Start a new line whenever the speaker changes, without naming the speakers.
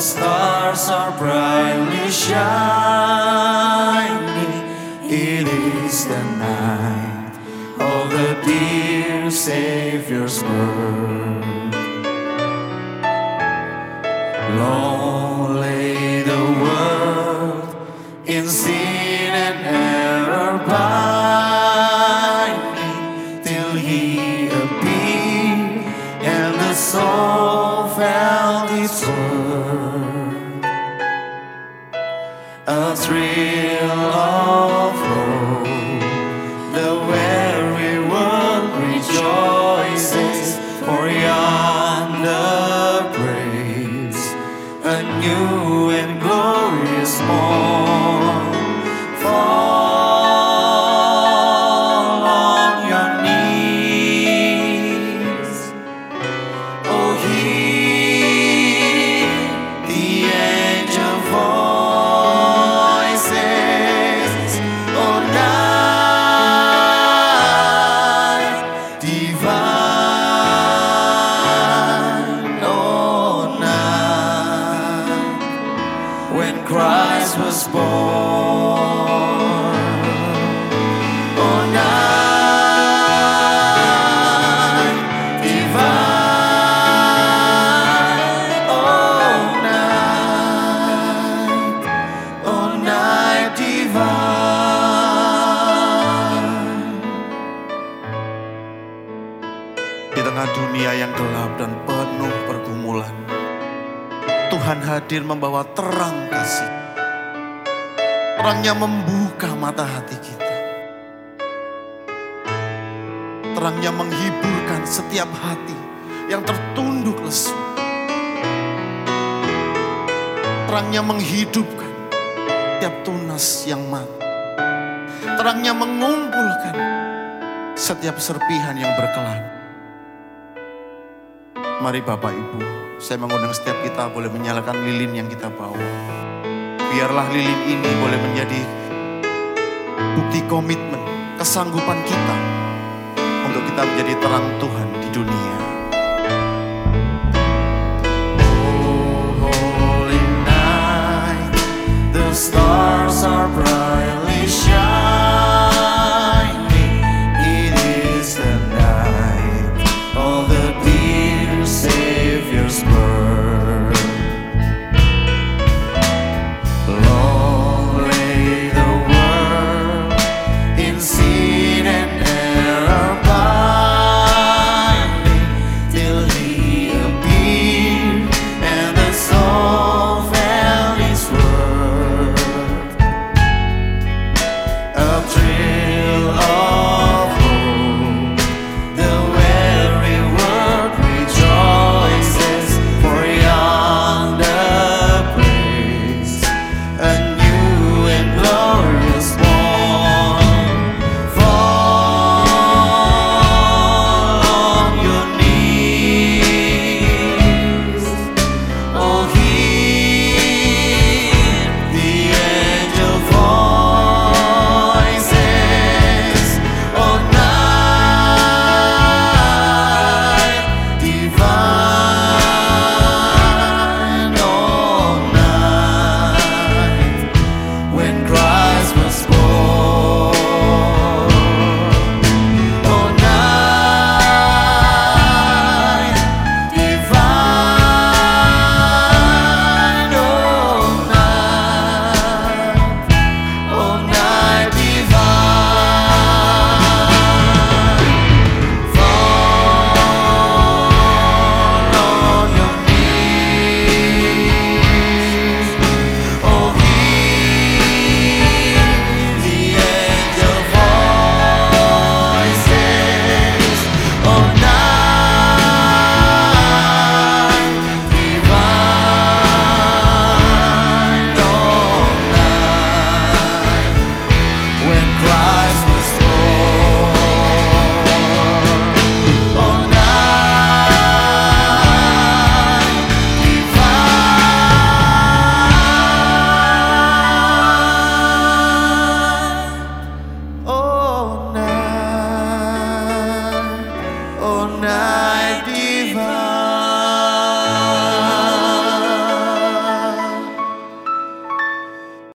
stars are brightly shining. It is the night of the dear Savior's birth. Long lay the world in sin A thrill
tengah dunia yang gelap dan penuh pergumulan, Tuhan hadir membawa terang kasih. Terangnya membuka mata hati kita. Terangnya menghiburkan setiap hati yang tertunduk lesu. Terangnya menghidupkan setiap tunas yang mati. Terangnya mengumpulkan setiap serpihan yang berkelana. Mari Bapak Ibu, saya mengundang setiap kita boleh menyalakan lilin yang kita bawa. Biarlah lilin ini boleh menjadi bukti komitmen, kesanggupan kita untuk kita menjadi terang Tuhan di dunia.